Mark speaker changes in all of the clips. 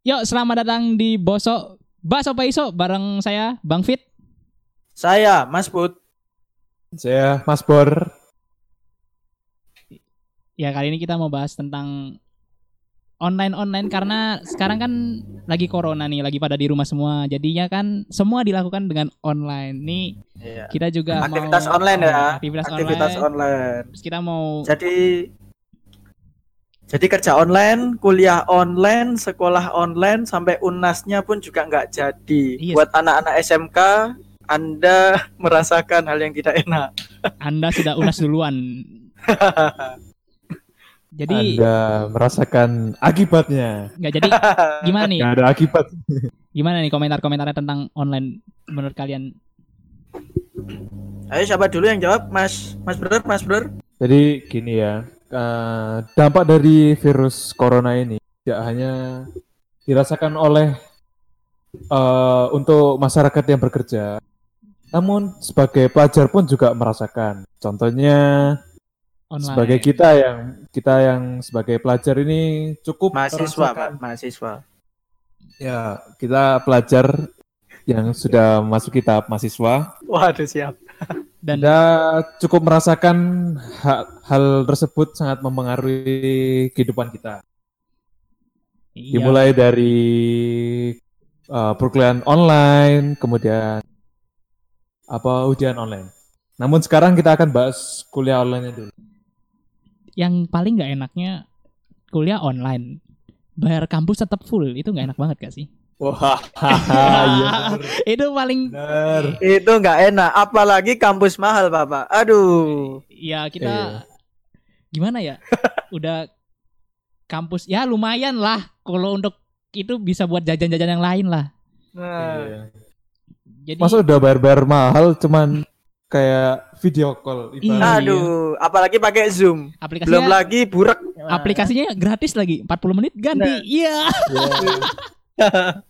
Speaker 1: Yuk, selamat datang di Bosok Baso Paiso bareng saya Bang Fit.
Speaker 2: Saya Mas Put.
Speaker 3: Saya Mas Bor.
Speaker 1: Ya, kali ini kita mau bahas tentang online-online karena sekarang kan lagi corona nih, lagi pada di rumah semua. Jadinya kan semua dilakukan dengan online. Nih
Speaker 2: Iya.
Speaker 1: kita juga
Speaker 2: Aktivitas
Speaker 1: mau
Speaker 2: online ya.
Speaker 1: Aktivitas,
Speaker 2: Aktivitas
Speaker 1: online.
Speaker 2: online.
Speaker 1: Terus kita mau
Speaker 2: Jadi jadi kerja online, kuliah online, sekolah online, sampai unasnya pun juga nggak jadi.
Speaker 1: Iya.
Speaker 2: Buat anak-anak SMK, Anda merasakan hal yang tidak enak.
Speaker 1: Anda sudah unas duluan. Jadi
Speaker 3: Anda merasakan akibatnya.
Speaker 1: nggak jadi gimana nih?
Speaker 3: Gak ada akibat.
Speaker 1: Gimana nih komentar-komentarnya tentang online menurut kalian?
Speaker 2: Ayo siapa dulu yang jawab? Mas Mas Bro, Mas Bro.
Speaker 3: Jadi gini ya, eh, dampak dari virus corona ini tidak hanya dirasakan oleh eh, untuk masyarakat yang bekerja, namun sebagai pelajar pun juga merasakan. Contohnya
Speaker 1: Online.
Speaker 3: sebagai kita yang kita yang sebagai pelajar ini cukup
Speaker 2: Mahasiswa,
Speaker 3: merasakan-
Speaker 2: Pak. Mahasiswa.
Speaker 3: Ya, kita pelajar yang sudah masuk tahap mahasiswa,
Speaker 2: Waduh, siap.
Speaker 1: Dan
Speaker 3: kita cukup merasakan hal, hal tersebut sangat mempengaruhi kehidupan kita.
Speaker 1: iya,
Speaker 3: Dimulai dari uh, perkuliahan online, kemudian apa ujian online. Namun sekarang kita akan bahas kuliah online dulu.
Speaker 1: yang paling nggak enaknya kuliah online bayar kampus tetap full itu nggak enak banget gak sih
Speaker 3: Wah, iya
Speaker 1: itu paling
Speaker 3: benar.
Speaker 2: Itu nggak enak, apalagi kampus mahal, Bapak. Aduh.
Speaker 1: ya kita
Speaker 3: Iya.
Speaker 1: gimana ya udah kampus ya lumayan lah kalau untuk itu bisa buat jajan-jajan yang lain lah
Speaker 2: Nah,
Speaker 3: Iya.
Speaker 1: jadi
Speaker 3: Masa udah bayar-bayar mahal cuman kayak video call
Speaker 1: Iya.
Speaker 3: ibarat.
Speaker 2: aduh, apalagi pakai Zoom.
Speaker 1: aplikasinya
Speaker 2: Belum lagi burak.
Speaker 1: aplikasinya gratis lagi 40 menit ganti
Speaker 2: Nah.
Speaker 1: iya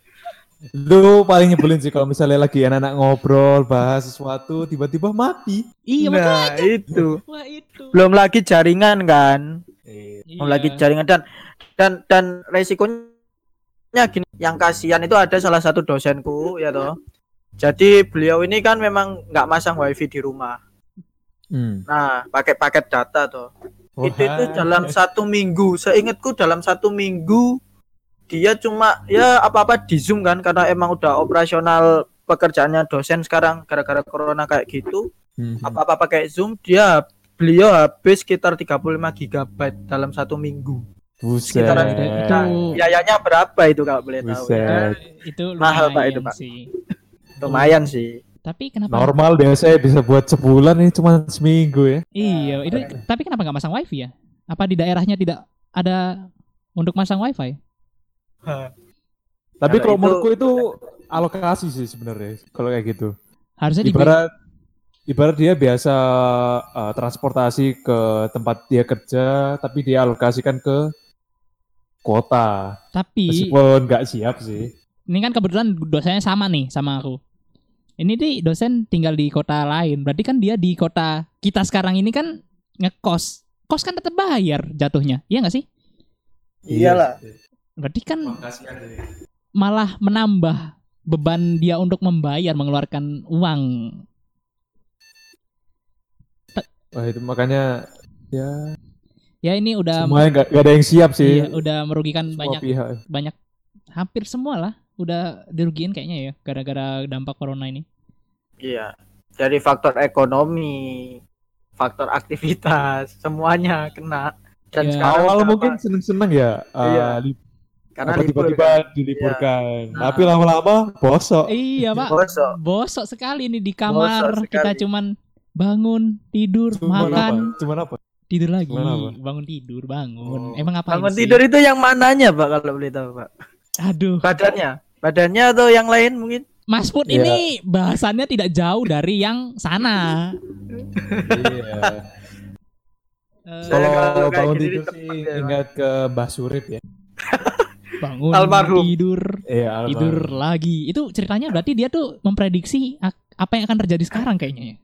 Speaker 3: Lu paling nyebelin sih kalau misalnya lagi anak-anak ngobrol bahas sesuatu tiba-tiba mati.
Speaker 1: iya
Speaker 2: nah,
Speaker 1: makanya
Speaker 2: itu.
Speaker 1: wah itu
Speaker 2: Belum lagi jaringan kan. Belum
Speaker 1: Iya.
Speaker 2: lagi jaringan dan dan dan resikonya gini, yang kasihan itu ada salah satu dosenku ya toh. Jadi beliau ini kan memang nggak masang wifi di rumah.
Speaker 3: Hmm.
Speaker 2: Nah, pakai paket data toh. Itu itu
Speaker 3: Wah.
Speaker 2: dalam satu minggu. Seingatku dalam satu minggu dia cuma ya apa-apa di Zoom kan karena emang udah operasional pekerjaannya dosen sekarang gara-gara corona kayak gitu.
Speaker 3: Hmm.
Speaker 2: Apa-apa pakai Zoom dia beliau habis sekitar 35 GB dalam satu minggu.
Speaker 3: Buset.
Speaker 2: sekitaran
Speaker 1: itu.
Speaker 2: Biayanya berapa itu kalau boleh tahu ya?
Speaker 3: Buset.
Speaker 1: itu
Speaker 2: Mahal, Pak,
Speaker 1: lumayan
Speaker 2: itu, Pak.
Speaker 1: sih
Speaker 2: Lumayan sih.
Speaker 1: tapi kenapa
Speaker 3: Normal biasanya bisa buat sebulan ini cuma seminggu ya.
Speaker 1: Iya, itu tapi kenapa nggak masang wifi ya? Apa di daerahnya tidak ada untuk masang wifi?
Speaker 3: Tapi
Speaker 2: Kalau
Speaker 3: kalau
Speaker 2: itu-
Speaker 3: menurutku itu alokasi sih sebenarnya kalau kayak gitu.
Speaker 1: Harusnya di
Speaker 3: Ibarat ibarat dia biasa uh, transportasi ke tempat dia kerja tapi dia alokasikan ke kota.
Speaker 1: tapi
Speaker 3: Meskipun nggak siap sih.
Speaker 1: ini kan kebetulan dosennya sama nih sama aku. Ini nih dosen tinggal di kota lain, berarti kan dia di kota kita sekarang ini kan ngekos. Kos kan tetap bayar jatuhnya, iya nggak sih?
Speaker 2: Iyalah.
Speaker 1: Berarti kan malah menambah beban dia untuk membayar mengeluarkan uang.
Speaker 3: Wah itu makanya ya
Speaker 1: Ya ini udah
Speaker 3: semuanya nggak nggak ada yang siap sih.
Speaker 1: iya, udah merugikan
Speaker 3: Semua
Speaker 1: banyak
Speaker 3: pihak.
Speaker 1: banyak hampir semua lah udah dirugiin kayaknya ya gara-gara dampak corona ini.
Speaker 2: Iya. Dari faktor ekonomi, faktor aktivitas, semuanya kena. Dan sekarang
Speaker 3: Awal mungkin seneng-seneng ya. uh,
Speaker 2: Iya.
Speaker 3: li-
Speaker 2: karena
Speaker 3: apa,
Speaker 2: libur
Speaker 3: tiba-tiba
Speaker 2: kan.
Speaker 3: diliburkan.
Speaker 2: Nah.
Speaker 3: Tapi lama-lama bosok.
Speaker 1: Iya pak,
Speaker 2: Bosok.
Speaker 1: bosok sekali nih di kamar kita cuman bangun tidur
Speaker 3: Cuman
Speaker 1: makan
Speaker 3: apa? Cuman apa?
Speaker 1: tidur lagi
Speaker 3: Cuman apa?
Speaker 1: bangun tidur bangun.
Speaker 3: Oh.
Speaker 1: Emang apa
Speaker 2: Bangun tidur itu yang mananya, Pak, kalau boleh tahu, Pak?
Speaker 1: Aduh,
Speaker 2: Badannya. Badannya atau yang lain mungkin?
Speaker 1: Mas Put
Speaker 3: Iya.
Speaker 1: ini bahasannya tidak jauh dari yang sana.
Speaker 3: Iya.
Speaker 1: Eh,
Speaker 3: Kalau bangun tidur sih
Speaker 2: ya,
Speaker 3: ingat ke Mbah Surip ya.
Speaker 1: bangun
Speaker 2: Almarhum.
Speaker 1: tidur
Speaker 3: Iya,
Speaker 1: tidur
Speaker 3: almarhum.
Speaker 1: lagi. Itu ceritanya berarti dia tuh memprediksi apa yang akan terjadi sekarang kayaknya ya.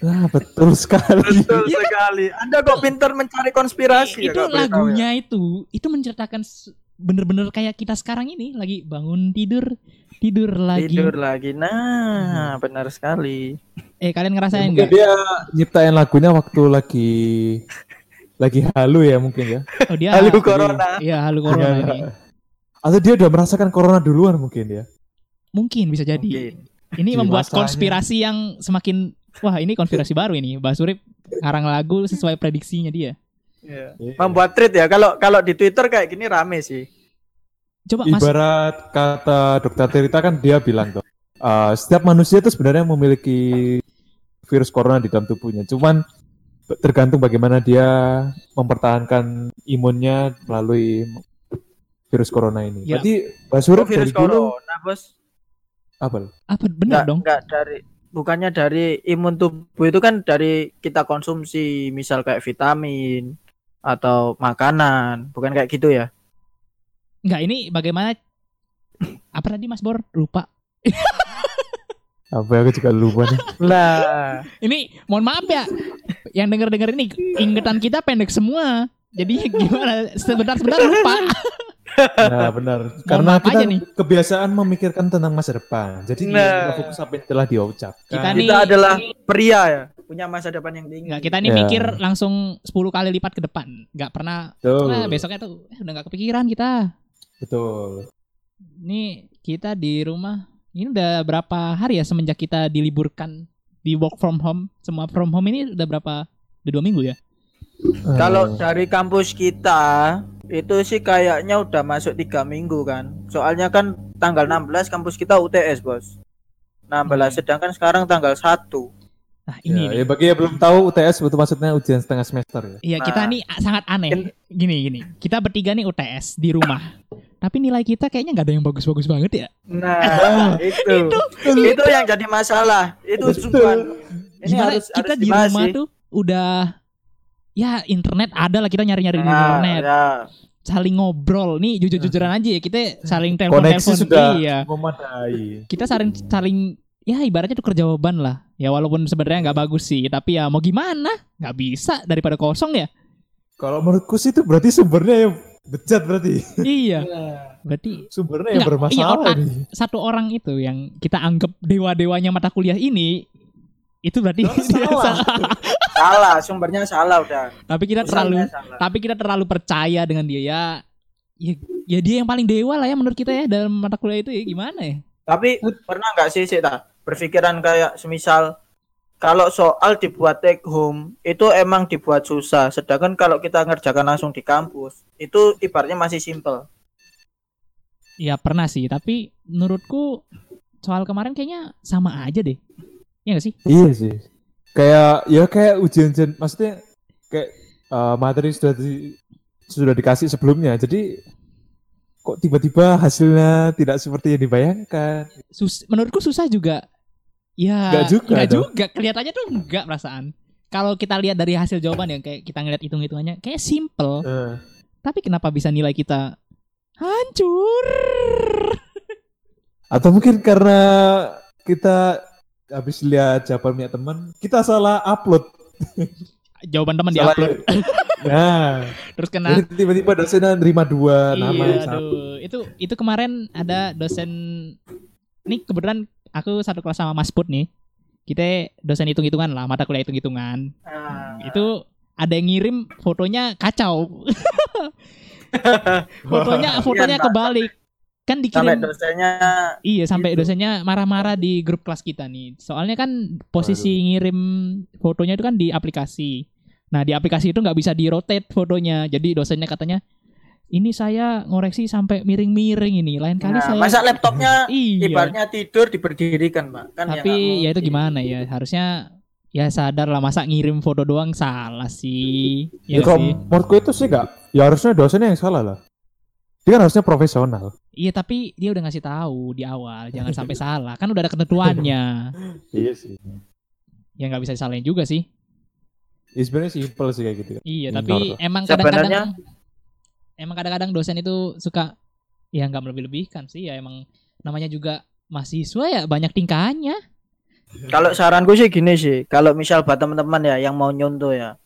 Speaker 3: Ah, betul sekali.
Speaker 2: Betul sekali. Anda kok pintar mencari konspirasi ya,
Speaker 1: itu
Speaker 2: ya?
Speaker 1: lagunya itu itu menceritakan bener-bener kayak kita sekarang ini lagi bangun tidur tidur lagi.
Speaker 2: Tidur lagi. Nah, benar sekali.
Speaker 1: Eh kalian ngerasain
Speaker 3: Mungkin
Speaker 1: nggak?
Speaker 3: dia nyiptain lagunya waktu lagi lagi halu ya mungkin ya.
Speaker 1: Oh dia.
Speaker 2: Halo corona.
Speaker 1: Iya halu corona
Speaker 3: Iya.
Speaker 1: ini.
Speaker 3: Atau dia udah merasakan corona duluan mungkin ya.
Speaker 1: Mungkin bisa jadi.
Speaker 2: Mungkin.
Speaker 1: Ini
Speaker 3: Di
Speaker 1: membuat
Speaker 3: masanya.
Speaker 1: konspirasi yang semakin wah ini konspirasi baru ini. Mbak Surip ngarang lagu sesuai prediksinya dia.
Speaker 2: Iya.
Speaker 3: Iya.
Speaker 2: Membuat tweet ya. Kalau kalau di Twitter kayak gini rame sih.
Speaker 1: Coba Mas
Speaker 3: Ibarat kata dokter Tirita kan dia bilang tuh, uh, setiap manusia itu sebenarnya memiliki virus corona di dalam tubuhnya. Cuman tergantung bagaimana dia mempertahankan imunnya melalui virus corona ini.
Speaker 1: Ya.
Speaker 3: Berarti Mbak Surip
Speaker 2: Oh, virus
Speaker 3: dari dulu
Speaker 2: corona, Bos.
Speaker 3: apa?
Speaker 1: apa benar dong?
Speaker 2: enggak dari bukannya dari imun tubuh itu kan dari kita konsumsi misal kayak vitamin atau makanan, bukan kayak gitu ya?
Speaker 1: Enggak ini bagaimana apa tadi Mas Bor? Lupa.
Speaker 3: Apa ya, aku juga lupa nih.
Speaker 2: Lah,
Speaker 1: Ini mohon maaf ya. Yang denger-denger ini ingatan kita pendek semua. Jadi gimana? Sebentar-sebentar lupa.
Speaker 3: Nah, benar. Karena kita
Speaker 1: nih.
Speaker 3: kebiasaan memikirkan tentang masa depan. Jadi
Speaker 2: Nah.
Speaker 3: kita fokus apa yang telah diucapkan.
Speaker 1: Kita nih-
Speaker 2: kita adalah pria ya, punya masa depan yang tinggi.
Speaker 1: Enggak, kita nih
Speaker 3: Ya.
Speaker 1: mikir langsung 10 kali lipat ke depan. Enggak pernah
Speaker 3: Betul.
Speaker 1: nah, besoknya tuh eh, udah nggak kepikiran kita.
Speaker 3: Betul.
Speaker 1: Ini kita di rumah ini udah berapa hari ya semenjak kita diliburkan di work from home semua from home ini udah berapa udah dua minggu ya
Speaker 2: Kalau
Speaker 3: Eh,
Speaker 2: dari kampus kita itu sih kayaknya udah masuk tiga minggu kan. Soalnya kan tanggal 16 kampus kita UTS bos. 16 sedangkan sekarang tanggal 1
Speaker 1: nah ini
Speaker 3: ya, ya, bagi yang belum tahu UTS itu maksudnya ujian setengah semester ya.
Speaker 1: Iya kita
Speaker 2: Nah.
Speaker 1: nih sangat aneh gini gini kita bertiga nih UTS di rumah tapi nilai kita kayaknya nggak ada yang bagus-bagus banget ya
Speaker 2: Nah, itu. itu. yang jadi masalah. Itu sumpah. Ini
Speaker 1: gimana
Speaker 2: harus
Speaker 1: kita
Speaker 2: harus
Speaker 1: di rumah
Speaker 2: sih.
Speaker 1: tuh udah ya internet ada lah kita nyari-nyari di
Speaker 2: Nah,
Speaker 1: internet
Speaker 2: ya.
Speaker 1: saling ngobrol nih jujur-jujuran aja ya kita saling telepon
Speaker 3: Koneksi
Speaker 1: telepon
Speaker 3: sudah
Speaker 1: iya
Speaker 3: memadai.
Speaker 1: kita saling saling ya ibaratnya tuker jawaban lah ya walaupun sebenarnya nggak bagus sih tapi ya mau gimana nggak bisa daripada kosong ya
Speaker 3: Kalau menurutku sih itu berarti sumbernya yang bejat berarti.
Speaker 1: iya berarti
Speaker 3: Sumbernya yang
Speaker 1: iya,
Speaker 3: bermasalah
Speaker 1: otak.
Speaker 3: nih.
Speaker 1: satu orang itu yang kita anggap dewa-dewanya mata kuliah ini itu berarti
Speaker 3: Oh,
Speaker 1: dia
Speaker 3: salah.
Speaker 1: salah.
Speaker 2: Salah, sumbernya salah udah.
Speaker 1: tapi kita terlalu
Speaker 2: Usulnya salah.
Speaker 1: tapi kita terlalu percaya dengan dia ya ya, ya dia yang paling dewa lah ya menurut kita ya dalam mata kuliah itu ya gimana ya
Speaker 2: Tapi pernah nggak sih sih berpikiran kayak semisal kalau soal dibuat take home itu emang dibuat susah, sedangkan kalau kita ngerjakan langsung di kampus itu ibaratnya masih simple.
Speaker 1: ya pernah sih tapi menurutku soal kemarin kayaknya sama aja deh ya gak sih
Speaker 3: Iya sih. Kayak ya kayak ujian-ujian maksudnya kayak eh, materi sudah di, sudah dikasih sebelumnya. Jadi kok tiba-tiba hasilnya tidak seperti yang dibayangkan.
Speaker 1: Sus menurutku susah juga ya
Speaker 3: Nggak juga
Speaker 1: nggak
Speaker 3: dong.
Speaker 1: juga kelihatannya tuh enggak perasaan kalau kita lihat dari hasil jawaban yang kayak kita ngeliat hitung hitungannya kayak simple
Speaker 3: Eh,
Speaker 1: tapi kenapa bisa nilai kita hancur
Speaker 3: atau mungkin karena kita habis lihat jawaban punya teman, kita salah upload.
Speaker 1: jawaban teman diupload
Speaker 3: Nah,
Speaker 1: terus kena.
Speaker 3: Jadi tiba-tiba dosennya nerima dua nama
Speaker 1: iya
Speaker 3: yang sama.
Speaker 1: aduh itu itu kemarin ada dosen nih kebetulan aku satu kelas sama Mas Put nih. Kita dosen hitung hitungan lah mata kuliah hitung hitungan
Speaker 2: Nah,
Speaker 1: itu ada yang ngirim fotonya kacau. Fotonya fotonya
Speaker 2: Iya,
Speaker 1: kebalik kan
Speaker 2: sampai
Speaker 1: dikirim
Speaker 2: dosennya
Speaker 1: iya sampai
Speaker 2: gitu.
Speaker 1: dosennya marah-marah di grup kelas kita nih. Soalnya kan posisi ngirim fotonya itu kan di aplikasi. Nah di aplikasi itu nggak bisa di rotate fotonya. Jadi dosennya katanya ini saya ngoreksi sampai miring-miring ini. Lain kali
Speaker 2: Nah,
Speaker 1: saya
Speaker 2: masa laptopnya
Speaker 1: iya.
Speaker 2: ibaratnya tidur diberdirikan, Pak. Kan
Speaker 1: tapi ya itu gimana ya? Harusnya ya sadar lah masa ngirim foto doang salah sih. Ya
Speaker 3: Ya, kalau
Speaker 1: sih.
Speaker 3: menurutku itu sih enggak. Ya harusnya dosennya yang salah lah. Dia kan harusnya profesional.
Speaker 1: iya tapi dia udah ngasih tahu di awal jangan sampai salah kan udah ada ketentuannya
Speaker 3: Iya sih.
Speaker 1: ya nggak bisa disalahin juga sih
Speaker 3: Ya sebenarnya simple sih kayak gitu.
Speaker 1: Iya,
Speaker 3: Minor.
Speaker 1: tapi emang kadang-kadang emang kadang-kadang dosen itu suka ya nggak melebih-lebihkan sih ya emang namanya juga mahasiswa ya banyak tingkahannya.
Speaker 2: Kalau saranku sih gini sih, kalau misal buat teman-teman ya yang mau nyontoh ya.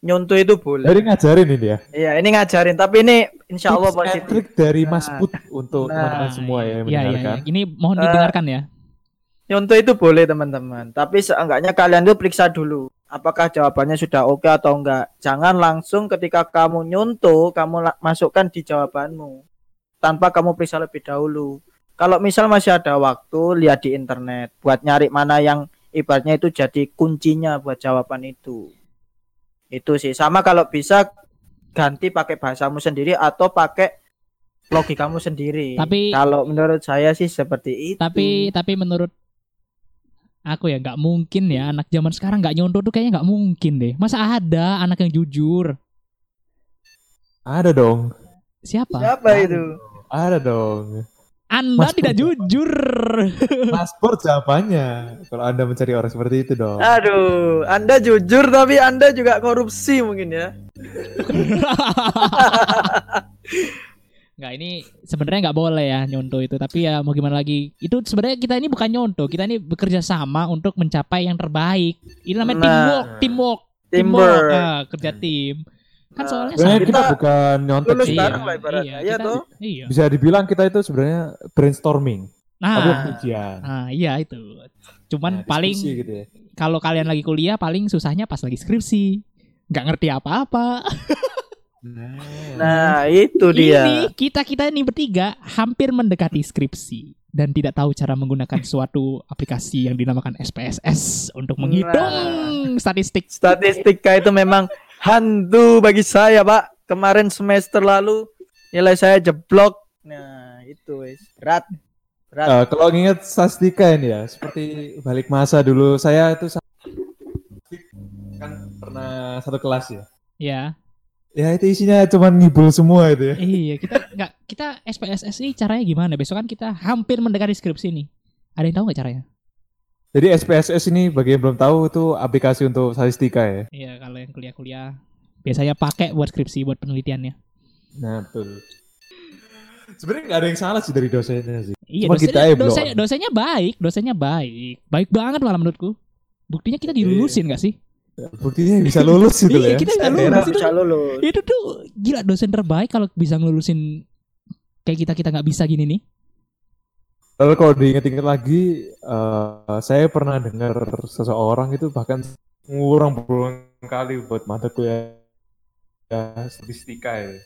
Speaker 2: Nyuntuh itu boleh.
Speaker 3: Jadi ngajarin ini ya.
Speaker 2: Iya, ini ngajarin tapi ini insya Allah positif.
Speaker 3: trik dari Mas
Speaker 2: Nah.
Speaker 3: Put untuk
Speaker 2: Nah.
Speaker 3: teman-teman semua ya yang
Speaker 1: Iya, iya,
Speaker 3: mendengarkan.
Speaker 1: iya. Ini mohon
Speaker 2: Eh,
Speaker 1: didengarkan ya.
Speaker 2: Nyuntuh itu boleh teman-teman, tapi seenggaknya kalian tuh periksa dulu apakah jawabannya sudah oke atau enggak. Jangan langsung ketika kamu nyuntuh kamu masukkan di jawabanmu tanpa kamu periksa lebih dahulu. Kalau misal masih ada waktu, lihat di internet buat nyari mana yang ibaratnya itu jadi kuncinya buat jawaban itu. Itu sih sama kalau bisa ganti pakai bahasamu sendiri atau pakai logikamu sendiri.
Speaker 1: Tapi-
Speaker 2: kalau menurut saya sih seperti itu.
Speaker 1: Tapi tapi menurut aku ya nggak mungkin ya anak zaman sekarang nggak nyontoh tuh kayaknya nggak mungkin deh. Masa ada anak yang jujur?
Speaker 3: Ada dong.
Speaker 1: Siapa?
Speaker 2: siapa itu?
Speaker 3: Ada dong.
Speaker 1: Anda
Speaker 3: Mas
Speaker 1: tidak
Speaker 3: Pur.
Speaker 1: jujur.
Speaker 3: Mas Pur jawabannya. Kalau Anda mencari orang seperti itu dong.
Speaker 2: Aduh, Anda jujur tapi Anda juga korupsi mungkin ya.
Speaker 1: Nggak ini sebenarnya nggak boleh ya nyontoh itu. Tapi ya mau gimana lagi? Itu sebenarnya kita ini bukan nyontoh. Kita ini bekerja sama untuk mencapai yang terbaik. Ini namanya
Speaker 2: Nah.
Speaker 1: teamwork, teamwork,
Speaker 2: Teamwork.
Speaker 1: Ah, kerja tim. Kan
Speaker 2: Nah,
Speaker 1: soalnya
Speaker 3: Sebenarnya kita
Speaker 2: Kita
Speaker 3: bukan nyontek
Speaker 2: lulus
Speaker 3: sih.
Speaker 2: bareng lah ibaratnya. Iya
Speaker 1: kita-
Speaker 2: toh?
Speaker 1: Iya.
Speaker 3: Bisa dibilang kita itu sebenarnya brainstorming. Tapi
Speaker 1: Nah,
Speaker 3: ujian.
Speaker 1: nah, iya itu. Cuman
Speaker 3: Nah,
Speaker 1: paling
Speaker 3: gitu ya.
Speaker 1: kalau kalian lagi kuliah paling susahnya pas lagi skripsi. Nggak ngerti apa-apa.
Speaker 2: Nah, itu dia.
Speaker 1: Ini kita-kita ini bertiga hampir mendekati skripsi dan tidak tahu cara menggunakan suatu aplikasi yang dinamakan SPSS untuk menghitung statistik.
Speaker 2: Statistika itu memang hantu bagi saya, Pak. Kemarin semester lalu nilai saya jeblok. Nah, itu wes. Berat. Berat.
Speaker 3: Eh, kalau nginget statistika ini ya, seperti balik masa dulu saya itu kan pernah satu kelas ya.
Speaker 1: Ya,
Speaker 3: Ya itu isinya cuma ngibul semua itu ya.
Speaker 1: iya kita nggak kita SPSS ini caranya gimana? Besok kan kita hampir mendekati skripsi nih. Ada yang tahu nggak caranya?
Speaker 3: Jadi SPSS ini bagi yang belum tahu itu aplikasi untuk statistika ya.
Speaker 1: Iya, kalau yang kuliah-kuliah biasanya pakai buat skripsi, buat penelitiannya.
Speaker 3: Nah, betul. Sebenarnya nggak ada yang salah sih dari dosennya sih.
Speaker 1: Iya,
Speaker 3: Cuma
Speaker 1: dosennya,
Speaker 3: kita ya,
Speaker 1: dosennya, dosennya baik, dosennya baik, baik banget malah menurutku. Buktinya kita dilulusin nggak sih?
Speaker 3: Buktinya bisa lulus gitu
Speaker 1: Iya,
Speaker 3: ya.
Speaker 1: kita
Speaker 2: Saya
Speaker 1: lulus itu.
Speaker 2: bisa lulus.
Speaker 1: Itu tuh gila dosen terbaik kalau bisa ngelulusin kayak kita kita nggak bisa gini nih.
Speaker 3: Lalu kalau diinget-inget lagi, eh, saya pernah dengar seseorang itu bahkan ngurang berulang kali buat mata kuliah ya, statistika ya.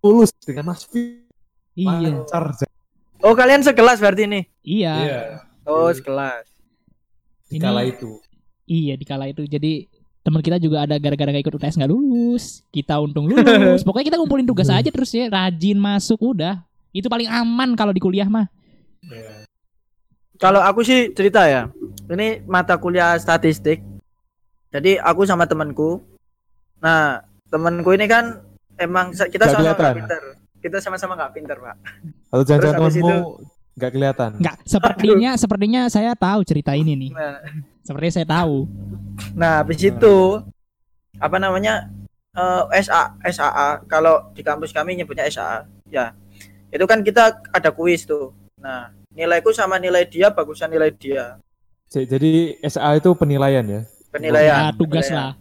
Speaker 3: Lulus dengan Mas Fi.
Speaker 1: Iya,
Speaker 3: Lancar.
Speaker 2: Oh, kalian sekelas berarti ini?
Speaker 1: iya.
Speaker 2: Oh, sekelas.
Speaker 3: Di
Speaker 1: Ini-
Speaker 3: kala itu.
Speaker 1: Iya di kala itu jadi teman kita juga ada gara-gara gak ikut UTS nggak lulus. Kita untung lulus. Pokoknya kita ngumpulin tugas aja terus ya, rajin masuk udah. Itu paling aman kalau di kuliah mah.
Speaker 2: Kalau aku sih cerita ya. Ini mata kuliah statistik. Jadi aku sama temanku. Nah, temanku ini kan emang kita sama-sama nggak pinter. Kita sama-sama nggak pinter, Pak.
Speaker 3: Atau jangan-jangan temanmu nggak kelihatan.
Speaker 1: Nggak, sepertinya sepertinya saya tahu cerita ini nih.
Speaker 2: Nah,
Speaker 1: Sepertinya saya tahu.
Speaker 2: nah habis itu apa namanya? eh, SA SAA kalau di kampus kami nyebutnya SAA. Ya. Itu kan kita ada kuis tuh. Nah, nilaiku sama nilai dia bagusan nilai dia.
Speaker 3: Jadi SA itu penilaian ya.
Speaker 2: Penilaian.
Speaker 1: Ya, tugas
Speaker 2: penilaian.
Speaker 1: lah.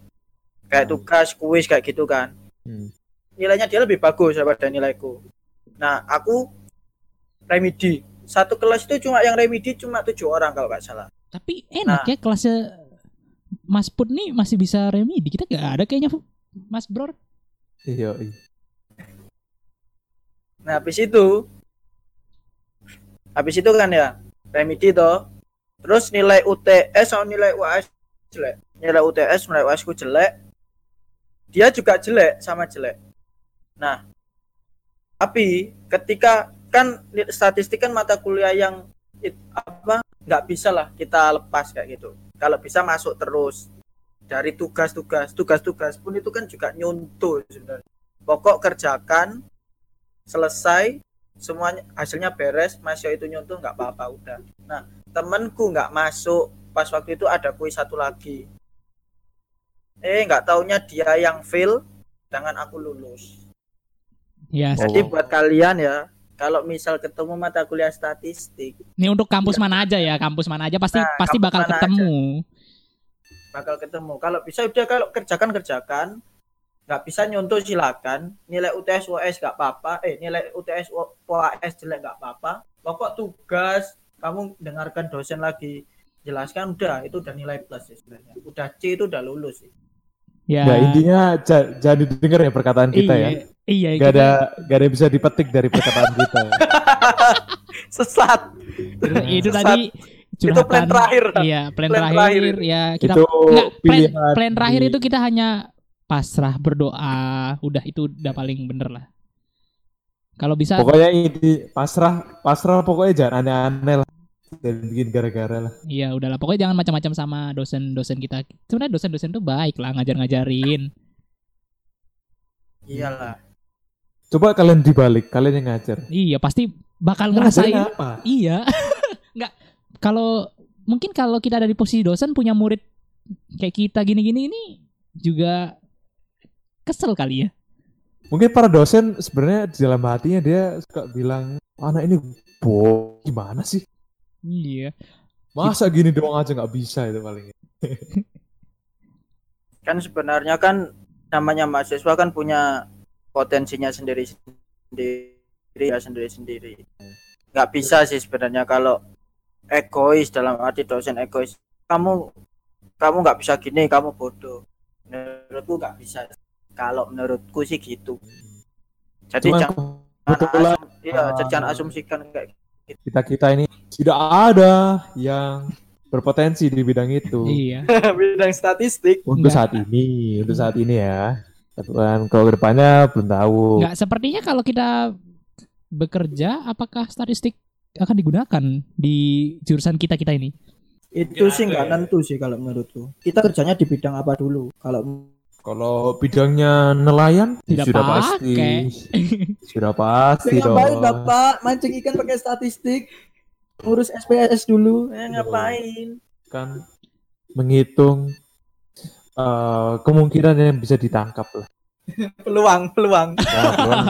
Speaker 2: Kayak tugas, kuis kayak gitu kan.
Speaker 3: Hmm.
Speaker 2: nilainya dia lebih bagus daripada nilaiku. Nah, aku remedi. Satu kelas itu cuma yang remedi cuma tujuh orang kalau nggak salah.
Speaker 1: Tapi enak ya kelasnya Mas Put nih masih bisa remedi. Kita nggak ada kayaknya Mas Bro.
Speaker 3: Iya, iya.
Speaker 2: Nah, habis itu habis itu kan ya remedi toh. Terus nilai UTS sama nilai UAS jelek. Nilai UTS, nilai UAS ku jelek. Dia juga jelek sama jelek. Nah, tapi ketika kan statistik kan mata kuliah yang it- apa nggak bisa lah kita lepas kayak gitu. Kalau bisa masuk terus dari tugas-tugas, tugas-tugas pun itu kan juga nyuntuh sebenarnya. Pokok kerjakan selesai semuanya hasilnya beres masih itu nyuntuh nggak apa-apa udah nah temenku nggak masuk pas waktu itu ada kuis satu lagi eh nggak taunya dia yang fail dengan aku lulus
Speaker 1: Ya,
Speaker 3: Oh.
Speaker 2: jadi buat kalian ya kalau misal ketemu mata kuliah statistik
Speaker 1: ini untuk kampus mana aja ya? Kampus mana aja pasti
Speaker 2: Nah,
Speaker 1: pasti bakal ketemu.
Speaker 2: bakal ketemu. Kalau bisa udah kalau kerjakan kerjakan, nggak bisa nyontoh silakan. Nilai UTS UAS nggak apa-apa. Eh nilai UTS UAS jelek nggak apa-apa. Pokok tugas kamu dengarkan dosen lagi jelaskan udah itu udah nilai plus sih sebenarnya. Udah C itu udah lulus sih.
Speaker 1: Ya.
Speaker 3: Ya intinya ja- jangan didengar ya perkataan kita
Speaker 1: iya,
Speaker 3: ya.
Speaker 1: Iya,
Speaker 3: Gak
Speaker 1: kita-
Speaker 3: ada gak ada yang bisa dipetik dari perkataan kita. ya.
Speaker 2: Sesat.
Speaker 1: itu
Speaker 2: Sesat.
Speaker 1: tadi
Speaker 2: Itu plan
Speaker 1: curhatan.
Speaker 2: terakhir.
Speaker 1: Iya, plan,
Speaker 2: Plan
Speaker 1: terakhir,
Speaker 2: terakhir.
Speaker 1: ya kita
Speaker 3: itu
Speaker 1: enggak, plan,
Speaker 3: pilihan.
Speaker 1: plan terakhir
Speaker 3: di-
Speaker 1: itu kita hanya pasrah berdoa, udah itu udah paling bener lah. Kalau bisa
Speaker 3: pokoknya ini pasrah pasrah pokoknya jangan aneh-aneh lah. Dan bikin gara-gara lah.
Speaker 1: Iya udahlah pokoknya jangan macam-macam sama dosen-dosen kita. Sebenarnya dosen-dosen tuh baik lah ngajar-ngajarin.
Speaker 2: Iyalah.
Speaker 3: Coba kalian dibalik, kalian yang ngajar.
Speaker 1: Iya pasti bakal ngerasain.
Speaker 3: apa?
Speaker 1: Iya. Enggak kalau mungkin kalau kita ada di posisi dosen punya murid kayak kita gini-gini ini juga kesel kali ya.
Speaker 3: Mungkin para dosen sebenarnya di dalam hatinya dia suka bilang, anak ini bo gimana sih?
Speaker 1: Iya.
Speaker 3: Masa gini doang aja nggak bisa itu paling.
Speaker 2: Kan sebenarnya kan namanya mahasiswa kan punya potensinya sendiri sendiri ya sendiri sendiri. Nggak bisa sih sebenarnya kalau egois dalam arti dosen egois. Kamu kamu nggak bisa gini, kamu bodoh. Menurutku nggak bisa. Kalau menurutku sih gitu. Jadi
Speaker 3: Cuman
Speaker 2: jangan
Speaker 3: kebetulan
Speaker 2: asum- iya,
Speaker 3: ah,
Speaker 2: jangan asumsikan kayak
Speaker 3: kita kita ini tidak ada yang berpotensi di bidang itu.
Speaker 1: Iya.
Speaker 2: bidang statistik.
Speaker 3: Untuk
Speaker 1: Enggak.
Speaker 3: saat ini, untuk saat ini ya. Kebetulan kalau ke depannya belum tahu.
Speaker 1: Enggak sepertinya kalau kita bekerja apakah statistik akan digunakan di jurusan kita-kita ini?
Speaker 2: Itu sih nggak nentu sih kalau menurutku. Kita kerjanya di bidang apa dulu? Kalau
Speaker 3: Kalau bidangnya nelayan,
Speaker 1: Tidak
Speaker 3: sudah
Speaker 1: pakai.
Speaker 3: pasti. sudah pasti dong.
Speaker 2: ngapain bapak mancing ikan pakai statistik? Urus SPSS dulu. Eh, ngapain?
Speaker 3: Kan menghitung eh, kemungkinan yang bisa ditangkap lah.
Speaker 2: Peluang, peluang.
Speaker 3: Ya, peluang.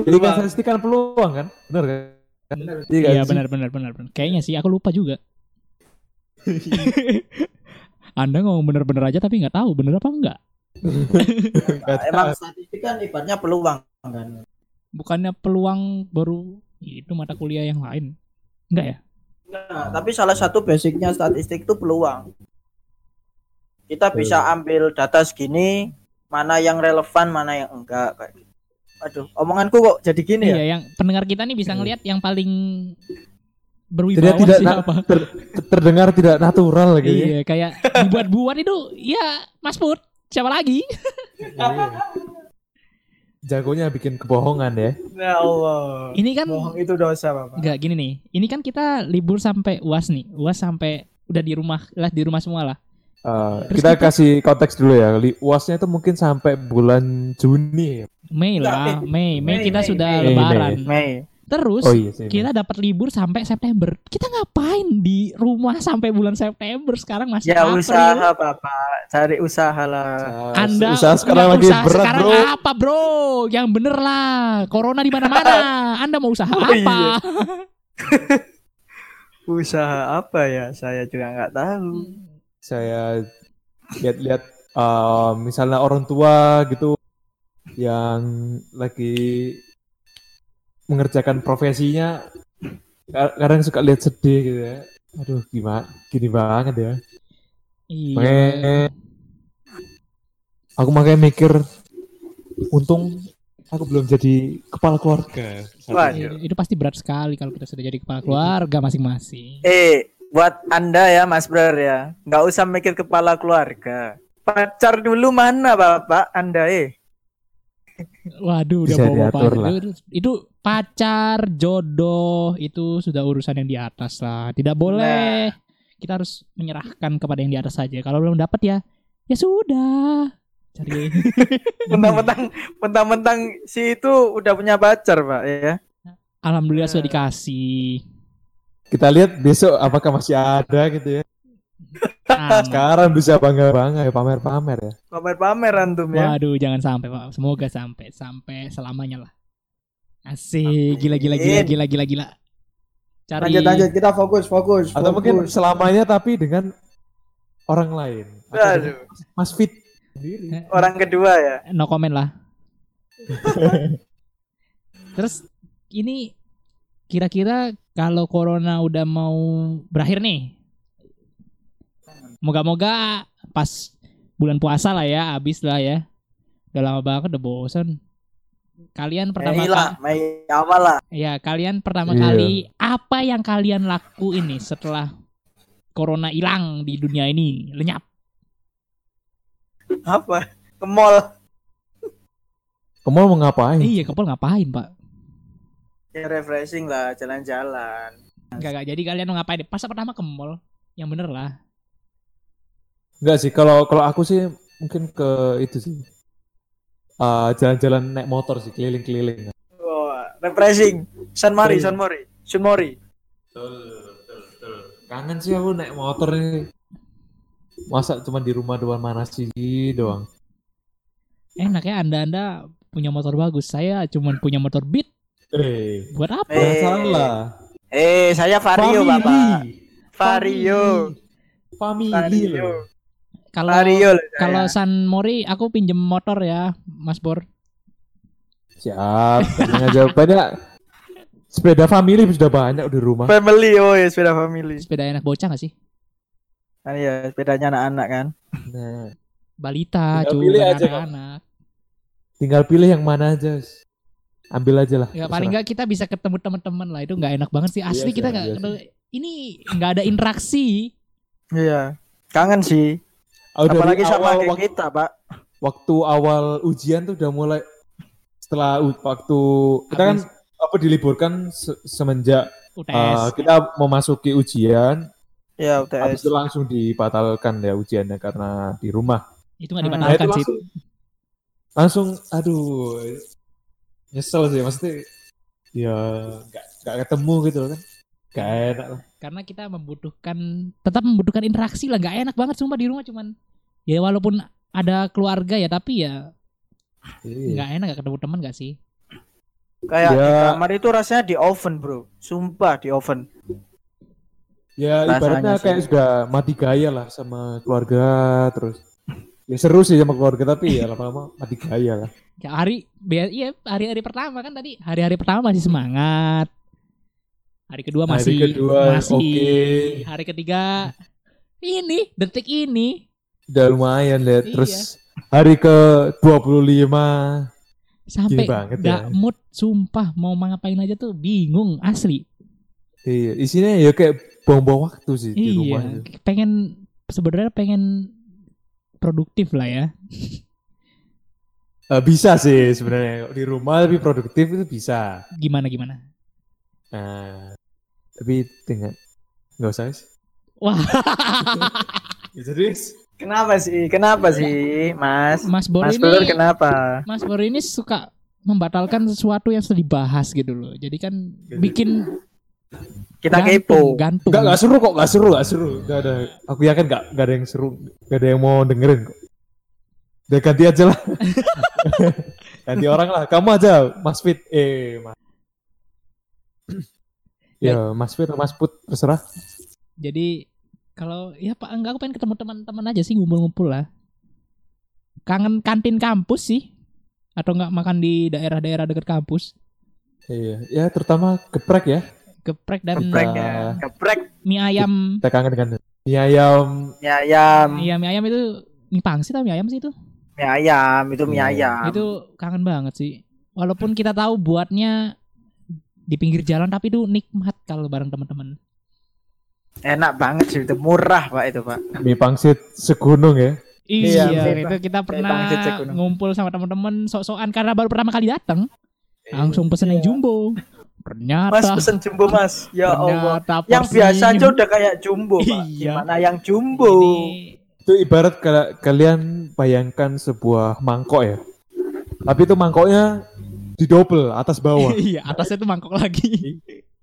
Speaker 3: Jadi kan statistik kan peluang kan? Benar kan? Iya,
Speaker 1: Iya
Speaker 3: kan sih?
Speaker 1: benar benar benar benar. Kayaknya sih aku lupa juga. Anda ngomong bener-bener aja tapi nggak tahu bener apa enggak.
Speaker 2: Emang statistik kan ibaratnya peluang kan.
Speaker 1: Bukannya peluang baru itu mata kuliah yang lain. Enggak ya?
Speaker 2: Nah, tapi salah satu basicnya statistik itu peluang. Kita bisa ambil data segini, mana yang relevan, mana yang enggak kayak gitu. Aduh, omonganku kok jadi gini ya?
Speaker 1: Iya, yang pendengar kita nih bisa ngelihat yang paling berwibawa
Speaker 3: tidak
Speaker 1: sih
Speaker 3: na-
Speaker 1: apa.
Speaker 3: ter- ter- terdengar tidak natural gitu ya.
Speaker 1: Iya, kayak dibuat-buat itu ya Mas Put, siapa lagi?
Speaker 3: Iya. Jagonya bikin kebohongan ya.
Speaker 2: Ya Allah.
Speaker 1: Ini kan
Speaker 2: Bohong itu dosa, Bapak.
Speaker 1: enggak gini nih. Ini kan kita libur sampai UAS nih. UAS sampai udah di rumah lah di rumah semua lah.
Speaker 3: Eh,
Speaker 1: Terus
Speaker 3: kita
Speaker 1: kita-
Speaker 3: kasih konteks dulu ya. Uasnya itu mungkin sampai bulan Juni.
Speaker 1: Mei lah,
Speaker 2: Enggak,
Speaker 1: Mei, Mei
Speaker 2: Mei,
Speaker 1: kita
Speaker 2: Mei,
Speaker 1: sudah
Speaker 3: Mei.
Speaker 1: lebaran.
Speaker 2: Mei.
Speaker 1: Terus
Speaker 3: Oh iya sih.
Speaker 1: kita dapat libur sampai September. Kita ngapain di rumah sampai bulan September? Sekarang masih
Speaker 2: Ya
Speaker 1: April.
Speaker 2: usaha, Bapak. Cari usaha lah.
Speaker 1: Anda
Speaker 3: usaha sekarang lagi
Speaker 1: usaha
Speaker 3: berat,
Speaker 1: sekarang
Speaker 3: Bro.
Speaker 1: apa, Bro? Yang bener lah. Corona di mana-mana. Anda mau usaha
Speaker 2: Oh,
Speaker 1: apa?
Speaker 2: iya. Usaha apa ya? Saya juga nggak tahu.
Speaker 3: Saya lihat-lihat eh, misalnya orang tua gitu yang lagi mengerjakan profesinya ka- kadang suka lihat sedih gitu ya. Aduh, gimana? Gini banget ya.
Speaker 1: Iya.
Speaker 3: Makanya aku makanya mikir untung aku belum jadi kepala keluarga.
Speaker 2: Wah,
Speaker 1: Iya, Itu pasti berat sekali kalau kita sudah jadi kepala keluarga masing-masing.
Speaker 2: Eh, buat Anda ya, Mas Bro ya, nggak usah mikir kepala keluarga. Pacar dulu mana, Bapak? Anda eh.
Speaker 1: Waduh, udah
Speaker 3: Bisa
Speaker 1: bawa
Speaker 3: diatur lah.
Speaker 1: Itu, itu pacar, jodoh, itu sudah urusan yang di atas lah. Tidak boleh. Kita harus menyerahkan kepada yang di atas saja. Kalau belum dapat ya, ya sudah. Cari.
Speaker 2: Mentang-mentang, mentang-mentang si itu udah punya pacar, Pak ya.
Speaker 1: Alhamdulillah sudah dikasih.
Speaker 3: Kita lihat besok apakah masih ada gitu ya.
Speaker 1: Aman.
Speaker 3: Sekarang bisa bangga-bangga ya pamer-pamer ya.
Speaker 2: Pamer-pamer antum ya.
Speaker 1: Waduh, jangan sampai Pak. Semoga sampai sampai selamanya lah. Asik, gila gila gila gila gila gila. Cari
Speaker 2: Lanjut lanjut kita fokus fokus.
Speaker 3: Atau mungkin selamanya tapi dengan orang lain.
Speaker 2: Aduh,
Speaker 3: Mas Fit sendiri.
Speaker 2: orang kedua ya.
Speaker 1: no comment lah. Terus ini kira-kira kalau corona udah mau berakhir nih. Moga-moga pas bulan puasa lah ya, habis lah ya. Udah lama banget udah bosan. Kalian pertama
Speaker 2: Mei lah,
Speaker 1: kali,
Speaker 2: Mei awal lah.
Speaker 1: ya kalian pertama
Speaker 3: Iya.
Speaker 1: kali apa yang kalian lakuin nih setelah corona hilang di dunia ini lenyap?
Speaker 2: Apa? Ke mall.
Speaker 3: Ke mall mau ngapain?
Speaker 1: Iya, kepol ngapain pak?
Speaker 2: Ya refreshing lah, jalan-jalan.
Speaker 1: Enggak, enggak. Jadi kalian mau ngapain? Pas pertama ke mall. Yang bener lah.
Speaker 3: Enggak sih, kalau kalau aku sih mungkin ke itu sih. Eh, jalan-jalan naik motor sih, keliling-keliling.
Speaker 2: Wah, refreshing. San Mari, San Mori. Sun Mori.
Speaker 3: Kangen sih aku naik motor nih. Masa cuma di rumah doang mana sih doang.
Speaker 1: Enak ya Anda-anda punya motor bagus. Saya cuman punya motor Beat.
Speaker 3: Eh,
Speaker 1: Buat apa?
Speaker 3: jangan
Speaker 2: Eh.
Speaker 3: salah.
Speaker 2: Eh, saya Vario,
Speaker 3: Family.
Speaker 2: Bapak. Vario.
Speaker 3: Family.
Speaker 2: Vario.
Speaker 1: Kalau kalau San Mori aku pinjem motor ya, Mas Bor.
Speaker 3: Siap, tenang aja. Banyak sepeda family sudah banyak di rumah.
Speaker 2: family, oh ya sepeda family.
Speaker 1: Sepeda enak bocah gak sih?
Speaker 2: Kan ya, sepedanya anak-anak kan.
Speaker 3: Nah,
Speaker 1: Balita,
Speaker 3: Tinggal
Speaker 1: cuy,
Speaker 3: pilih
Speaker 1: bukan
Speaker 3: aja, Kak.
Speaker 1: anak-anak.
Speaker 3: tinggal pilih yang mana aja. Ambil aja lah.
Speaker 1: Ya paling nggak kita bisa ketemu teman-teman lah. Itu nggak enak banget sih. Asli
Speaker 3: Iya
Speaker 1: kita nggak
Speaker 3: iya
Speaker 1: ini nggak ada interaksi.
Speaker 2: Iya. Kangen sih.
Speaker 3: Oh, dari
Speaker 2: Apalagi sama
Speaker 3: awal
Speaker 2: kayak
Speaker 3: waktu,
Speaker 2: kita, Pak.
Speaker 3: waktu awal ujian tuh udah mulai setelah waktu kita kan
Speaker 1: Habis
Speaker 3: apa diliburkan se- semenjak
Speaker 1: UTS.
Speaker 3: uh, kita memasuki ujian
Speaker 2: Ya,
Speaker 3: habis
Speaker 2: UTS.
Speaker 3: itu langsung dibatalkan ya ujiannya karena di rumah
Speaker 1: itu nggak
Speaker 2: Hmm.
Speaker 3: Nah,
Speaker 1: dibatalkan
Speaker 3: itu
Speaker 1: sih.
Speaker 3: langsung langsung aduh nyesel sih maksudnya ya nggak nggak ketemu gitu loh kan nggak enak lah
Speaker 1: Karena kita membutuhkan tetap membutuhkan interaksi lah. Nggak enak banget sumpah di rumah cuman ya walaupun ada keluarga ya tapi ya
Speaker 3: Iya.
Speaker 1: nggak enak nggak ketemu teman nggak sih?
Speaker 2: Kayak di
Speaker 3: Ya.
Speaker 2: kamar itu rasanya di oven, Bro. Sumpah di oven.
Speaker 3: ya
Speaker 2: Rasanya
Speaker 3: ibaratnya
Speaker 2: sih.
Speaker 3: kayak sudah mati gaya lah sama keluarga terus ya seru sih sama keluarga tapi ya lama-lama mati gaya lah
Speaker 1: Ya hari iya hari-hari pertama kan tadi hari-hari pertama masih semangat. Hari kedua
Speaker 3: Hari
Speaker 1: masih
Speaker 3: kedua,
Speaker 1: masih
Speaker 3: oke.
Speaker 1: hari ketiga ini detik ini
Speaker 3: udah lumayan lihat
Speaker 1: Iya.
Speaker 3: terus hari ke 25
Speaker 1: sampai
Speaker 3: banget
Speaker 1: nggak
Speaker 3: ya.
Speaker 1: mood sumpah mau ngapain aja tuh bingung asli.
Speaker 3: iya isinya ya kayak buang-buang waktu sih di rumah
Speaker 1: Iya, pengen sebenarnya pengen produktif lah ya.
Speaker 3: Eh, bisa sih sebenarnya di rumah lebih produktif itu bisa
Speaker 1: Gimana gimana?
Speaker 3: nah tapi dengan nggak usah sih
Speaker 1: Wah,
Speaker 3: ya, serius
Speaker 2: Kenapa sih? Kenapa sih, Mas?
Speaker 1: Mas Bor
Speaker 2: Mas
Speaker 1: ini
Speaker 2: Bro kenapa?
Speaker 1: Mas Bor ini suka membatalkan sesuatu yang sudah dibahas gitu loh. Jadi kan bikin
Speaker 2: Kita
Speaker 1: gantung,
Speaker 2: kepo.
Speaker 1: gantung.
Speaker 3: nggak nggak seru kok nggak seru nggak seru nggak ada aku yakin nggak nggak ada yang seru nggak ada yang mau dengerin kok udah ganti aja lah ganti orang lah kamu aja Mas Fit eh Mas ya Mas Fit atau Mas Put terserah
Speaker 1: Jadi kalau ya Pak enggak aku pengen ketemu teman-teman aja sih ngumpul-ngumpul lah. Kangen kantin kampus sih. Atau enggak makan di daerah-daerah dekat kampus.
Speaker 3: iya ya terutama geprek ya
Speaker 1: Geprek dan
Speaker 2: Geprek ya. Geprek.
Speaker 1: mie ayam.
Speaker 3: kita kangen dengan mie ayam
Speaker 2: Mie ayam.
Speaker 1: Iya mie ayam itu mie pangsit atau mie ayam sih itu?
Speaker 2: Mie ayam. Itu mie
Speaker 3: Iya.
Speaker 2: ayam.
Speaker 1: Itu kangen banget sih. Walaupun kita tahu buatnya di pinggir jalan tapi itu nikmat kalau bareng teman-teman.
Speaker 2: Enak banget sih. Itu murah, Pak, itu, Pak.
Speaker 3: mie pangsit segunung ya
Speaker 1: Iya,
Speaker 2: Iya,
Speaker 1: itu kita pernah
Speaker 2: pangsit segunung.
Speaker 1: ngumpul sama teman-teman sok-sokan karena baru pertama kali datang. Langsung pesen yang jumbo. Ternyata
Speaker 2: Mas pesen jumbo, Mas. Ya Allah. Yang biasa aja udah kayak jumbo, Pak.
Speaker 1: Iya.
Speaker 2: Gimana yang jumbo?
Speaker 1: ini
Speaker 3: itu ibarat kal- kalian bayangkan sebuah mangkok ya tapi itu mangkoknya didobel atas bawah
Speaker 1: iya, atasnya tuh mangkok lagi.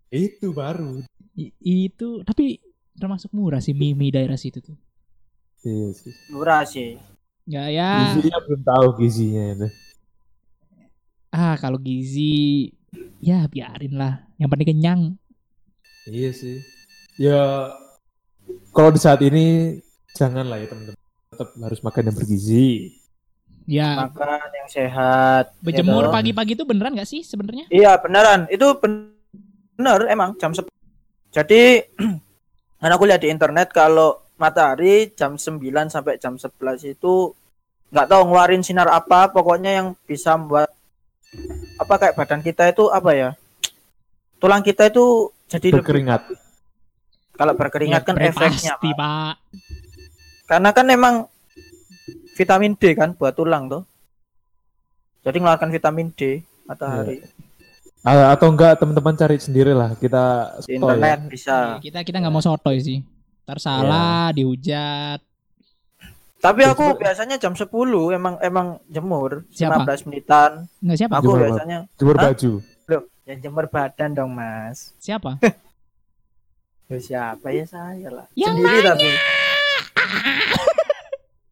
Speaker 3: itu baru
Speaker 1: I- itu tapi termasuk murah sih mie, mie daerah situ tuh.
Speaker 3: iya sih
Speaker 2: Murah sih.
Speaker 1: Ya ya.
Speaker 3: gizinya belum tahu gizinya itu
Speaker 1: Ah, kalau gizi ya biarin lah. Yang penting kenyang.
Speaker 3: iya sih ya kalau di saat ini jangan lah ya teman-teman. Tetap harus makan yang bergizi.
Speaker 1: Ya,
Speaker 2: Makan yang sehat.
Speaker 1: berjemur
Speaker 2: gitu.
Speaker 1: pagi-pagi itu beneran nggak sih sebenarnya?
Speaker 2: Iya beneran itu ben- bener emang jam 10 jadi karena aku lihat di internet kalau matahari jam 9 sampai jam 11 itu nggak tahu ngeluarin sinar apa pokoknya yang bisa membuat apa kayak badan kita itu apa ya tulang kita itu jadi lebih-
Speaker 3: Berkeringat.
Speaker 2: kalau berkeringat
Speaker 1: Ya,
Speaker 2: kan efeknya
Speaker 1: pasti,
Speaker 2: Pak.
Speaker 1: Pak.
Speaker 2: karena kan emang vitamin D kan buat tulang tuh jadi ngeluarkan vitamin D matahari
Speaker 3: Ah, atau enggak teman-teman cari sendiri lah. Kita
Speaker 2: di
Speaker 3: oh,
Speaker 2: internet
Speaker 3: ya.
Speaker 2: bisa
Speaker 1: Iya, kita kita nggak mau sotoy sih. Ntar salah, dihujat.
Speaker 2: Tapi aku biasanya jam 10 emang emang jemur
Speaker 1: Siapa?
Speaker 2: 15 menitan.
Speaker 1: Nggak siapa?
Speaker 2: Aku
Speaker 3: Jemur
Speaker 2: biasanya
Speaker 3: Jemur
Speaker 2: Hah?
Speaker 3: baju.
Speaker 2: Loh, ya jemur badan dong, Mas.
Speaker 1: Siapa?
Speaker 2: Loh, siapa ya saya lah.
Speaker 1: Yang
Speaker 2: sendiri tapi.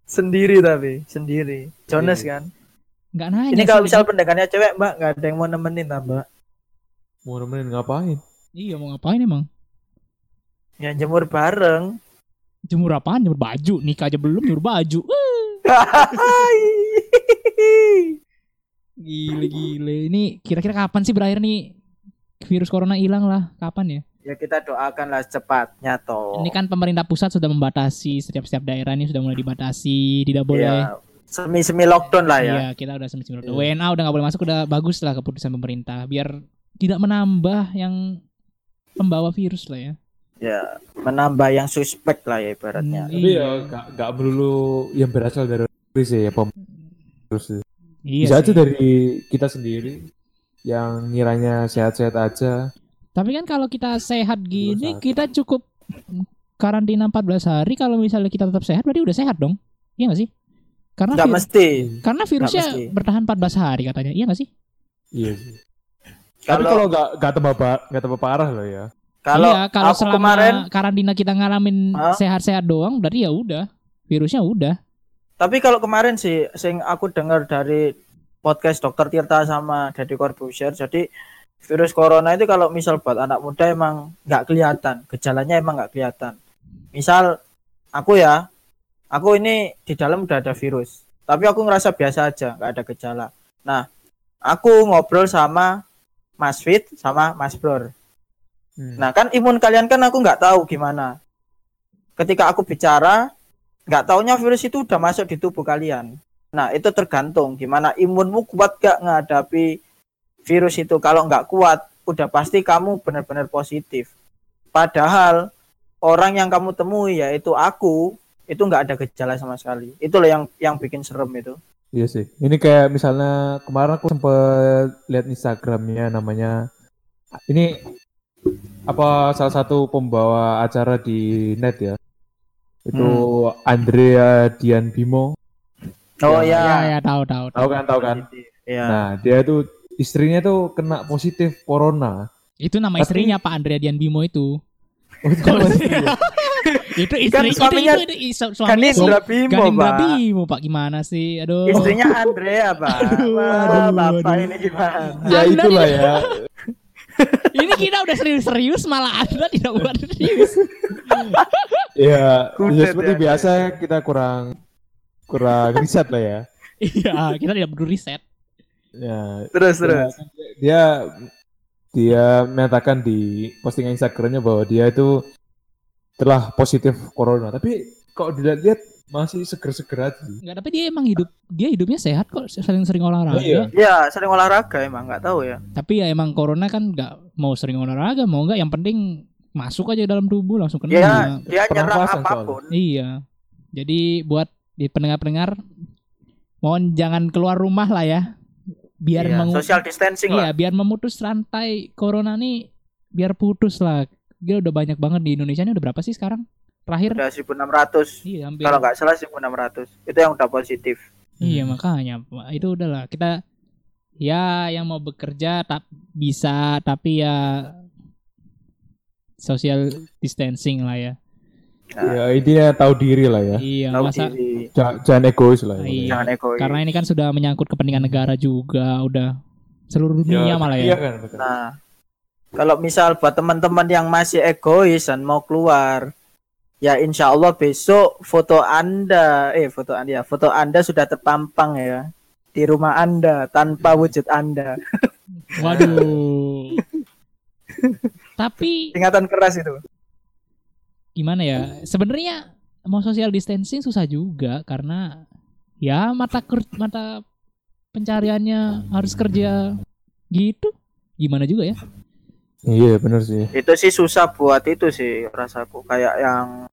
Speaker 2: sendiri tapi, sendiri. Jonas kan.
Speaker 1: Nggak nanya.
Speaker 2: Ini kalau misal pendengarnya cewek, Mbak, nggak ada yang mau nemenin, lah, Mbak.
Speaker 3: Mau nemenin ngapain?
Speaker 1: Iya mau ngapain emang?
Speaker 2: Ya jemur bareng.
Speaker 1: Jemur apaan? Jemur baju. Nikah aja belum jemur baju. Gile gile. Ini kira-kira kapan sih berakhir nih virus corona hilang lah? Kapan ya?
Speaker 2: Ya kita doakanlah cepatnya toh.
Speaker 1: Ini kan pemerintah pusat sudah membatasi setiap setiap daerah ini sudah mulai dibatasi, tidak boleh.
Speaker 2: ya, semi-semi lockdown lah ya.
Speaker 1: Iya, kita udah semacam
Speaker 3: Iya.
Speaker 1: WNA udah nggak boleh masuk, udah bagus lah keputusan pemerintah biar tidak menambah yang pembawa virus lah ya.
Speaker 2: Ya, menambah yang suspek lah ya ibaratnya.
Speaker 1: Hmm,
Speaker 3: Tapi
Speaker 1: Iya.
Speaker 3: ya enggak enggak melulu yang berasal dari virus ya, pem virus.
Speaker 1: Iya
Speaker 3: Bisa
Speaker 1: sih.
Speaker 3: aja dari kita sendiri yang ngiranya sehat-sehat aja.
Speaker 1: Tapi kan kalau kita sehat gini, kita cukup karantina 14 hari. Kalau misalnya kita tetap sehat, berarti udah sehat dong. Iya nggak sih? Karena vir-
Speaker 2: mesti.
Speaker 1: karena virusnya
Speaker 2: mesti.
Speaker 1: bertahan 14 hari katanya. Iya nggak sih?
Speaker 3: Iya sih. Tapi
Speaker 2: Kalau
Speaker 3: nggak nggak tambah nggak tambah parah loh ya.
Speaker 2: kalau
Speaker 1: iya, kalau
Speaker 2: aku
Speaker 1: selama
Speaker 2: kemarin
Speaker 1: karantina kita ngalamin sehat-sehat doang, berarti ya udah. Virusnya udah.
Speaker 2: Tapi kalau kemarin sih, sing aku dengar dari podcast Dokter Tirta sama Deddy Corbuzier, jadi virus corona itu kalau misal buat anak muda emang nggak kelihatan, gejalanya emang nggak kelihatan. Misal aku ya, aku ini di dalam udah ada virus, tapi aku ngerasa biasa aja, nggak ada gejala. Nah, aku ngobrol sama Mas Fit sama Mas Bror.
Speaker 3: Hmm.
Speaker 2: Nah kan imun kalian kan aku nggak tahu gimana. Ketika aku bicara, nggak taunya virus itu udah masuk di tubuh kalian. Nah itu tergantung gimana imunmu kuat gak menghadapi virus itu. Kalau nggak kuat, udah pasti kamu benar-benar positif. Padahal orang yang kamu temui yaitu aku itu nggak ada gejala sama sekali. Itulah yang yang bikin serem itu.
Speaker 3: Iya sih. Ini kayak misalnya kemarin aku sempet lihat Instagramnya namanya ini apa salah satu pembawa acara di net ya. Itu Andrea Dian Bimo.
Speaker 2: Oh
Speaker 1: Ya,
Speaker 2: ya.
Speaker 1: ya tahu tahu. tahu.
Speaker 3: Tahu kan, tahu kan?
Speaker 2: Ya.
Speaker 3: Nah, dia tuh istrinya tuh kena positif corona.
Speaker 1: Itu nama
Speaker 3: Tapi-
Speaker 1: istrinya Pak Andrea Dian Bimo itu.
Speaker 3: Oh, itu
Speaker 1: itu
Speaker 2: Kan
Speaker 1: istri
Speaker 2: suaminya-
Speaker 1: itu, itu, itu,
Speaker 2: Kan
Speaker 1: suaminya si
Speaker 2: Indra Bimo,
Speaker 1: Ganindra
Speaker 2: Pak.
Speaker 1: Bimo Pak gimana sih? Aduh.
Speaker 2: Istrinya Andrea, Pak.
Speaker 1: Aduh, aduh,
Speaker 2: Bapak
Speaker 1: aduh.
Speaker 2: ini gimana?
Speaker 3: ya itulah ya.
Speaker 1: Ini kita udah serius-serius malah Anda tidak buat serius.
Speaker 3: Ya, ya seperti
Speaker 2: ya.
Speaker 3: biasa kita kurang kurang riset lah ya.
Speaker 1: Iya, kita tidak perlu riset.
Speaker 3: Ya,
Speaker 2: Terus terus.
Speaker 3: dia dia menyatakan di postingan Instagramnya bahwa dia itu telah positif corona. Tapi kok dilihat-lihat masih seger-seger aja.
Speaker 1: Enggak, tapi dia emang hidup dia hidupnya sehat kok, sering-sering olahraga.
Speaker 3: Oh, iya.
Speaker 2: Ya, sering olahraga emang nggak tahu ya.
Speaker 1: Tapi ya emang corona kan nggak mau sering olahraga, mau enggak yang penting masuk aja dalam tubuh langsung kena.
Speaker 2: Dia dia nyerang
Speaker 3: apa
Speaker 2: pun.
Speaker 1: Iya. Jadi buat di pendengar-pendengar mohon jangan keluar rumah lah ya. Biar
Speaker 2: Iya,
Speaker 1: mengu-
Speaker 2: social distancing
Speaker 1: Iya,
Speaker 2: lah.
Speaker 1: biar memutus rantai corona nih biar putus lah. Dia udah banyak banget di Indonesia ini udah berapa sih sekarang? Terakhir
Speaker 2: Udah 1600.
Speaker 1: iya hampir.
Speaker 2: Kalau nggak salah 1600. Itu yang udah positif.
Speaker 1: Iya
Speaker 3: Hmm.
Speaker 1: makanya itu udahlah kita ya yang mau bekerja tak bisa tapi ya social distancing lah ya.
Speaker 3: Ya, dia tahu diri lah ya.
Speaker 1: Iya
Speaker 2: Tahu
Speaker 1: masa
Speaker 2: diri.
Speaker 3: Ja- Jangan egois lah. ya.
Speaker 1: Iya.
Speaker 2: Jangan egois.
Speaker 1: karena ini kan sudah menyangkut kepentingan negara juga udah seluruh dunia malah
Speaker 3: Iya
Speaker 1: ya.
Speaker 3: kan, betul.
Speaker 2: Nah, kalau misal buat teman-teman yang masih egois dan mau keluar, Ya insya Allah besok foto Anda, eh foto Anda ya, foto Anda sudah terpampang ya di rumah Anda tanpa wujud Anda.
Speaker 1: Waduh. Tapi
Speaker 2: Ingatan keras itu.
Speaker 1: Gimana ya? Sebenarnya mau social distancing susah juga karena ya mata ker- mata pencariannya harus kerja gitu. Gimana juga ya?
Speaker 3: Iya bener sih.
Speaker 2: Itu sih susah buat itu sih rasaku kayak yang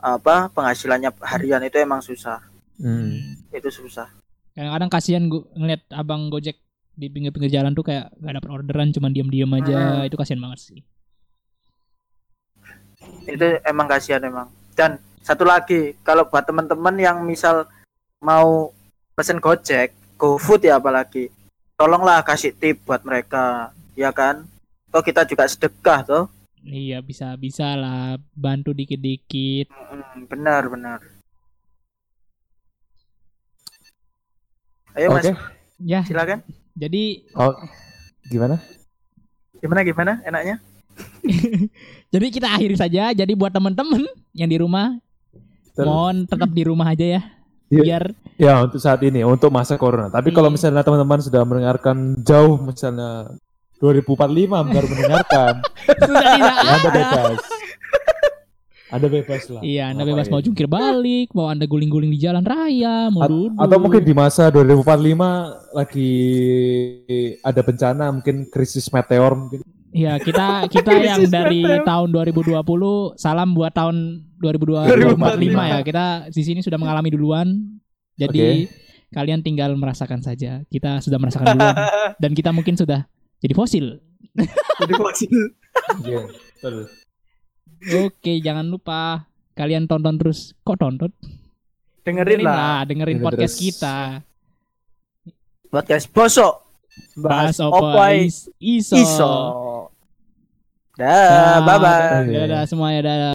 Speaker 2: apa penghasilannya harian itu emang susah.
Speaker 3: Hmm.
Speaker 2: Itu susah.
Speaker 1: Kadang-kadang kasihan gua ngeliat abang Gojek di pinggir-pinggir jalan tuh kayak gak dapet orderan cuman diam-diam aja. Itu kasihan banget sih.
Speaker 2: Itu emang kasihan emang. Dan satu lagi, kalau buat teman-teman yang misal mau pesen Gojek, GoFood ya apalagi. Tolonglah kasih tip buat mereka, ya kan? Toh kita juga sedekah toh.
Speaker 1: Iya bisa bisa lah bantu dikit-dikit.
Speaker 2: Hmm, benar benar. Ayo
Speaker 3: Oke.
Speaker 2: Mas,
Speaker 1: Ya
Speaker 2: silakan.
Speaker 1: jadi
Speaker 3: Oh, gimana?
Speaker 2: Gimana gimana enaknya?
Speaker 1: jadi kita akhiri saja. Jadi buat temen-temen yang di rumah
Speaker 3: Ter-
Speaker 1: mohon tetap di rumah aja ya.
Speaker 3: Iya.
Speaker 1: Biar
Speaker 3: Ya untuk saat ini, untuk masa corona. Tapi kalau
Speaker 1: Iya.
Speaker 3: misalnya teman-teman sudah mendengarkan jauh, misalnya 2045 baru mendengarkan,
Speaker 1: sudah tidak
Speaker 3: ya
Speaker 1: ada.
Speaker 3: bebas. Anda bebas lah.
Speaker 1: Iya, Anda bebas mau jungkir balik, mau Anda guling-guling di jalan raya, mau
Speaker 3: A-
Speaker 1: duduk.
Speaker 3: atau mungkin di masa 2045 lagi ada bencana, mungkin krisis meteor mungkin.
Speaker 1: Iya, kita kita yang dari tahun 2020 salam buat tahun 2045 ya. Kita di sini sudah mengalami duluan. Jadi kalian tinggal merasakan saja. Kita sudah merasakan duluan dan kita mungkin sudah jadi fosil.
Speaker 2: Jadi vaksin.
Speaker 3: Iya, betul.
Speaker 1: Oke, jangan lupa kalian tonton terus. Kok tonton?
Speaker 2: Dengerin lah
Speaker 1: dengerin
Speaker 3: Dengerin
Speaker 1: podcast
Speaker 3: terus.
Speaker 1: kita.
Speaker 2: podcast bosok.
Speaker 1: Bahas
Speaker 2: Bahas
Speaker 1: is- iso.
Speaker 2: iso. Dah, bye bye.
Speaker 1: Dadah semuanya, dadah.